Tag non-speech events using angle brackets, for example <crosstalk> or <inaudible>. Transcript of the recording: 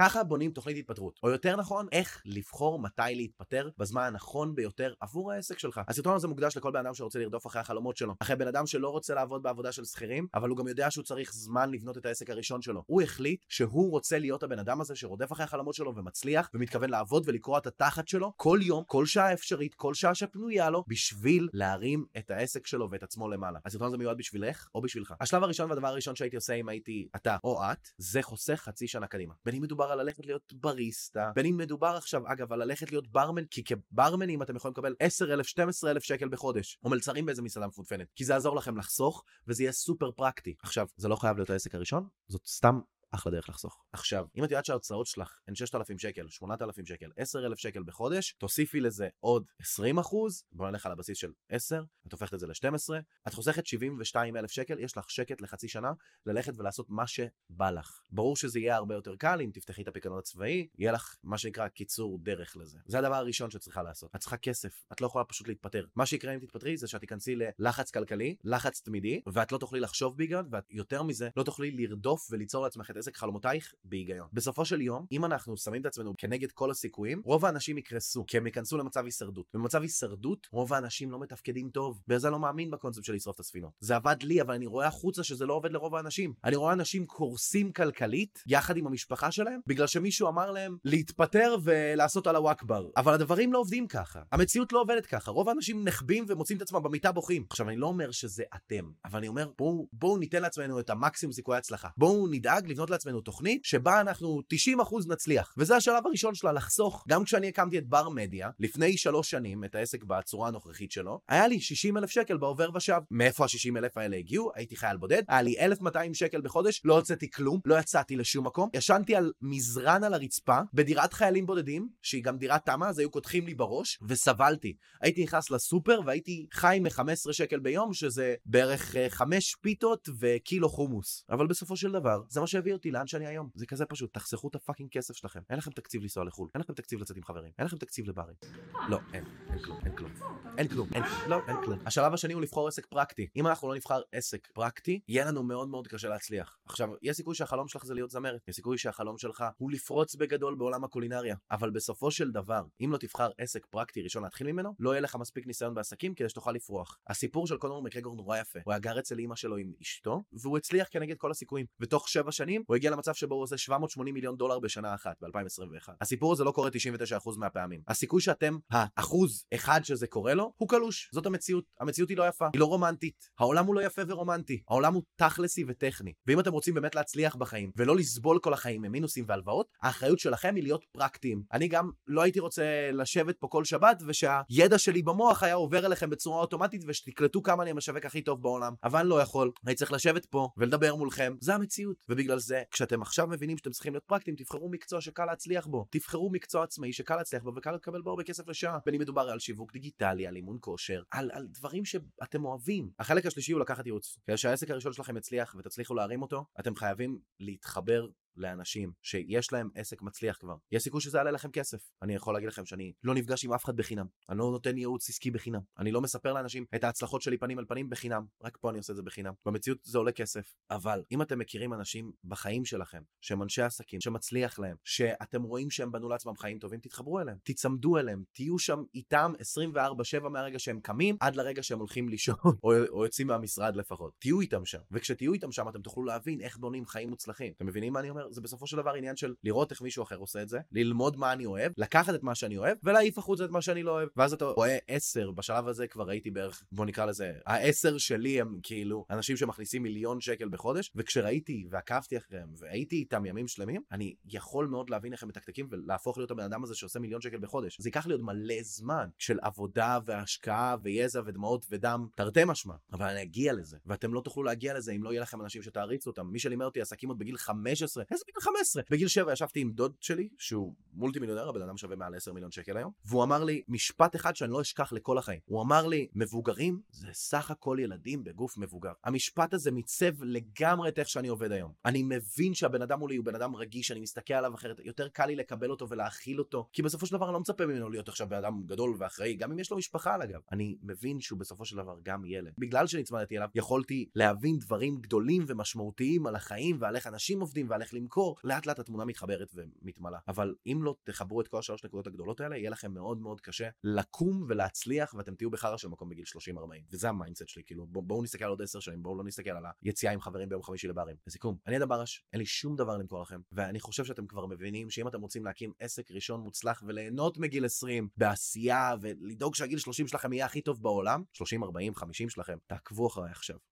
ככה בונים תוכנית התפטרות. או יותר נכון, איך לבחור מתי להתפטר בזמן הנכון ביותר עבור העסק שלך. הסרטון הזה מוקדש לכל בן אדם שרוצה לרדוף אחרי החלומות שלו. אחרי בן אדם שלא רוצה לעבוד בעבודה של שכירים, אבל הוא גם יודע שהוא צריך זמן לבנות את העסק הראשון שלו. הוא החליט שהוא רוצה להיות הבן אדם הזה שרודף אחרי החלומות שלו ומצליח, ומתכוון לעבוד ולקרוע את התחת שלו כל יום, כל שעה אפשרית, כל שעה שפנויה לו, בשביל להרים את העסק שלו ואת עצמו למעלה. הסרטון הזה מיועד בשבילך או בשבילך. השלב על ללכת להיות בריסטה, בין אם מדובר עכשיו, אגב, על ללכת להיות ברמן, כי כברמנים אתם יכולים לקבל 10,000, 12,000 שקל בחודש, או מלצרים באיזה מסעדה מפונפנת, כי זה יעזור לכם לחסוך, וזה יהיה סופר פרקטי. עכשיו, זה לא חייב להיות העסק הראשון, זאת סתם אחלה דרך לחסוך. עכשיו, אם את יודעת שההוצאות שלך הן 6,000 שקל, 8,000 שקל, 10,000 שקל בחודש, תוסיפי לזה עוד 20 אחוז, בוא נלך על הבסיס של 10, את הופכת את זה ל-12, את חוסכת 72,000 שקל, יש לך שקט לחצי שנה ללכת ולעשות מה שבא לך. ברור שזה יהיה הרבה יותר קל אם תפתחי את הפיקדון הצבאי, יהיה לך מה שנקרא קיצור דרך לזה. זה הדבר הראשון שאת צריכה לעשות. את צריכה כסף, את לא יכולה פשוט להתפטר. מה שיקרה אם תתפטרי זה שאת תיכנסי ללחץ כלכלי, לחץ תמידי, ואת לא תוכלי לחשוב בהיגיון, ואת יותר מזה לא תוכלי לרדוף וליצור לעצמך את עסק חלומותייך בהיגיון. בסופו של יום, אם אנחנו שמים את עצמנו כנגד כל הסיכויים, רוב האנשים יקרסו, כי הם ייכנסו למצב הישרדות. במצב הישרדות, רוב האנשים לא מתפקדים טוב. בזה לא מאמין בקונספט של לשרוף את הספינות. זה עבד לי, אבל אני רואה החוצה שזה לא עובד לרוב האנשים. אני רואה אנשים קורסים כלכלית, יחד עם המשפחה שלהם, בגלל שמישהו אמר להם להתפטר ולעשות על הוואקבר. אבל הדברים לא עובדים ככה. המציאות לא עובדת ככה. רוב האנשים נחבים ומוצאים את עצמם במיטה בוכים. עכשיו, אני לא אומר שזה אתם, אבל אני אומר, בואו, בואו ניתן לעצמנו את המקסימום סיכויי הצלחה. בואו נדאג לבנות לעצמנו תוכנית שבה אנחנו 90% נצליח. וזה השלב הראשון שלה, לחסוך. גם כשאני הקמתי את בר מדיה, לפני שלוש שנים, את העסק בצורה הנוכחית שלו, היה לי 60 אלף שקל בעובר ושב. מאיפה ה-60 אלף האלה הגיעו? הייתי חייל בודד, היה לי 1,200 שקל בחודש, לא הוצאתי כלום, לא יצאתי לשום מקום, ישנתי על מזרן על הרצפה, בדירת חיילים בודדים, שהיא גם דירת תמה, אז היו קודחים לי בראש, וסבלתי. הייתי נכנס לסופר והייתי חי מ-15 שקל ביום, שזה בערך 5 פיתות וקילו חומוס. אבל בסופו של דבר, זה מה שהביא אותי לאן שאני היום. זה כזה פשוט, תחסכו את הפאקינג כסף שלכם. אין לכם תקציב לנסוע לחו"ל, אין לכם תקציב לצאת עם חברים, אין לכם תקציב לברים. לא, אין, אין כלום, אין כלום. אין כלום, אין, לא, אין כלום. השלב השני הוא לבחור עסק פרקטי. אם אנחנו לא נבחר עסק פרקטי, יהיה לנו מאוד מאוד קשה להצליח. עכשיו, יש סיכוי שהחלום שלך זה להיות זמרת, יש סיכוי שהחלום שלך הוא לפרוץ בגדול בעולם הקולינריה, אבל בסופו של דבר, אם לא תבחר עסק פרקטי ראשון להתחיל ממנו, לא יהיה לך מספיק ניסיון בעסקים כדי שתוכל לפרוח. הסיפור של קונור מקגור נורא יפה. הוא היה גר אצל אימא שלו עם אשתו, והוא הצליח כנגד כל הסיכויים. ותוך שבע שנים הוא הגיע למצב שבו הוא עושה 780 מיליון דולר בשנה אחת, ב-2021. הסיפור הזה לא קורה 99% מהפעמים. הסיכוי שאתם האחוז אחד שזה קורה לו, הוא קלוש. זאת המציאות. המציאות היא לא יפה, היא לא רומנטית. העולם הוא לא יפה ורומנטי. העולם הוא תכלסי וטכני. ואם אתם רוצים באמת להצליח בחיים, ולא לסבול כל החיים ממינוסים והלוואות, האחריות שלכם היא להיות פרקטיים. אני גם לא הייתי רוצה לשבת פה כל שבת, ושהידע שלי במוח היה עובר אליכם בצורה אוטומטית, ושתקלטו כמה אני המשווק הכי טוב בעולם. אבל אני לא יכול. אני צריך לשבת פה ולדבר מולכם. זה המציאות. ובגלל זה, כשאתם עכשיו מבינים שאתם צריכים להיות פרקטיים, תבחרו מקצוע שקל להצליח בו. תבחרו מקצוע עצמאי שקל להצליח בו וקל לקבל בו הרבה כסף לשעה. בין אם מדובר על שיווק דיגיטלי, על אימון כושר, על, על דברים שאתם אוהבים. החלק השלישי הוא לקחת ייעוץ. כדי שהעסק הראשון שלכם יצליח ותצליחו להרים אותו, אתם חייבים להתחבר לאנשים שיש להם עסק מצליח כבר. יש סיכוי שזה יעלה לכם כסף. אני יכול להגיד לכם שאני לא נפגש עם אף אחד בחינם. אני לא נותן ייעוץ עסקי בחינם. אני לא מספר לאנשים את ההצלחות שלי פנים אל פנים בחינם. רק פה אני עושה את זה בחינם. במציאות זה עולה כסף. אבל אם אתם מכירים אנשים בחיים שלכם, שהם אנשי עסקים, שמצליח להם, שאתם רואים שהם בנו לעצמם חיים טובים, תתחברו אליהם. תיצמדו אליהם. תהיו שם איתם 24/7 מהרגע שהם קמים עד לרגע שהם הולכים לישון, <laughs> או, או יוצאים מהמשרד לפחות. תהיו איתם שם. וכשתהיו איתם שם אתם תוכלו להבין איך בונים חיים מוצלחים. אתם מבינים מה אני אומר? זה בסופו של דבר עניין של לראות איך מישהו אחר עושה את זה, ללמוד מה אני אוהב, לקחת את מה שאני אוהב, ולהעיף החוצה את מה שאני לא אוהב. ואז אתה רואה עשר, בשלב הזה כבר הייתי בערך, בוא נקרא לזה, העשר שלי הם כאילו אנשים שמכניסים מיליון שקל בחודש, וכשראיתי ועקבתי אחריהם, והייתי איתם ימים שלמים, אני יכול מאוד להבין איך הם מתקתקים ולהפוך להיות הבן אדם הזה שעושה מיליון שקל בחודש. זה ייקח לי עוד מלא זמן של עבודה והשקעה ויזע ודמעות ודם, תרתי משמע, אבל אני אגיע לזה, ואתם לא תוכלו להגיע לזה אם לא יהיה לכם אנשים שתעריצו אותם. מי שלימד אותי עסקים עוד בגיל 15, איזה בגיל 15? בגיל 7 ישבתי עם דוד שלי, שהוא מולטי מיליונר, הבן אדם שווה מעל 10 מיליון שקל היום, והוא אמר לי משפט אחד שאני לא אשכח לכל החיים. הוא אמר לי, מבוגרים זה סך הכל ילדים בגוף מבוגר. המשפט הזה מיצב לגמרי את איך שאני עובד היום. אני מבין שהבן אדם מולי הוא בן אדם רגיש, אני מסתכל עליו אחרת, יותר קל לי לקבל אותו ולהכיל אותו, כי בסופו של דבר אני לא מצפה ממנו להיות עכשיו בן אדם גדול ואחראי, גם אם יש לו משפחה על הגב. אני מבין שהוא בסופו של דבר גם ילד. בגלל שנצמדתי אליו, יכולתי להבין דברים גדולים ומשמעותיים על החיים ועל איך אנשים עובדים ועל איך למכור, לאט לאט התמונה מתחברת ומתמלאה. אבל אם לא תחברו את כל השלוש נקודות הגדולות האלה, יהיה לכם מאוד מאוד קשה לקום ולהצליח, ואתם תהיו בחרא של מקום בגיל 30-40. וזה ה mindset שלי, כאילו, בואו בוא נסתכל על עוד 10 שנים, בואו לא נסתכל על היציאה עם חברים ביום חמישי לברים. לסיכום, אני אדם ברש, אין לי שום דבר למכור לכם, ואני חושב שאתם כבר מבינים שאם אתם רוצים להקים עסק ראשון מוצלח וליהנות מגיל 20 בעשייה ולדאוג שהגיל 30 שלכם יהיה הכי טוב בעולם, 30, 40, 50 שלכם, תעקבו אחריי עכשיו.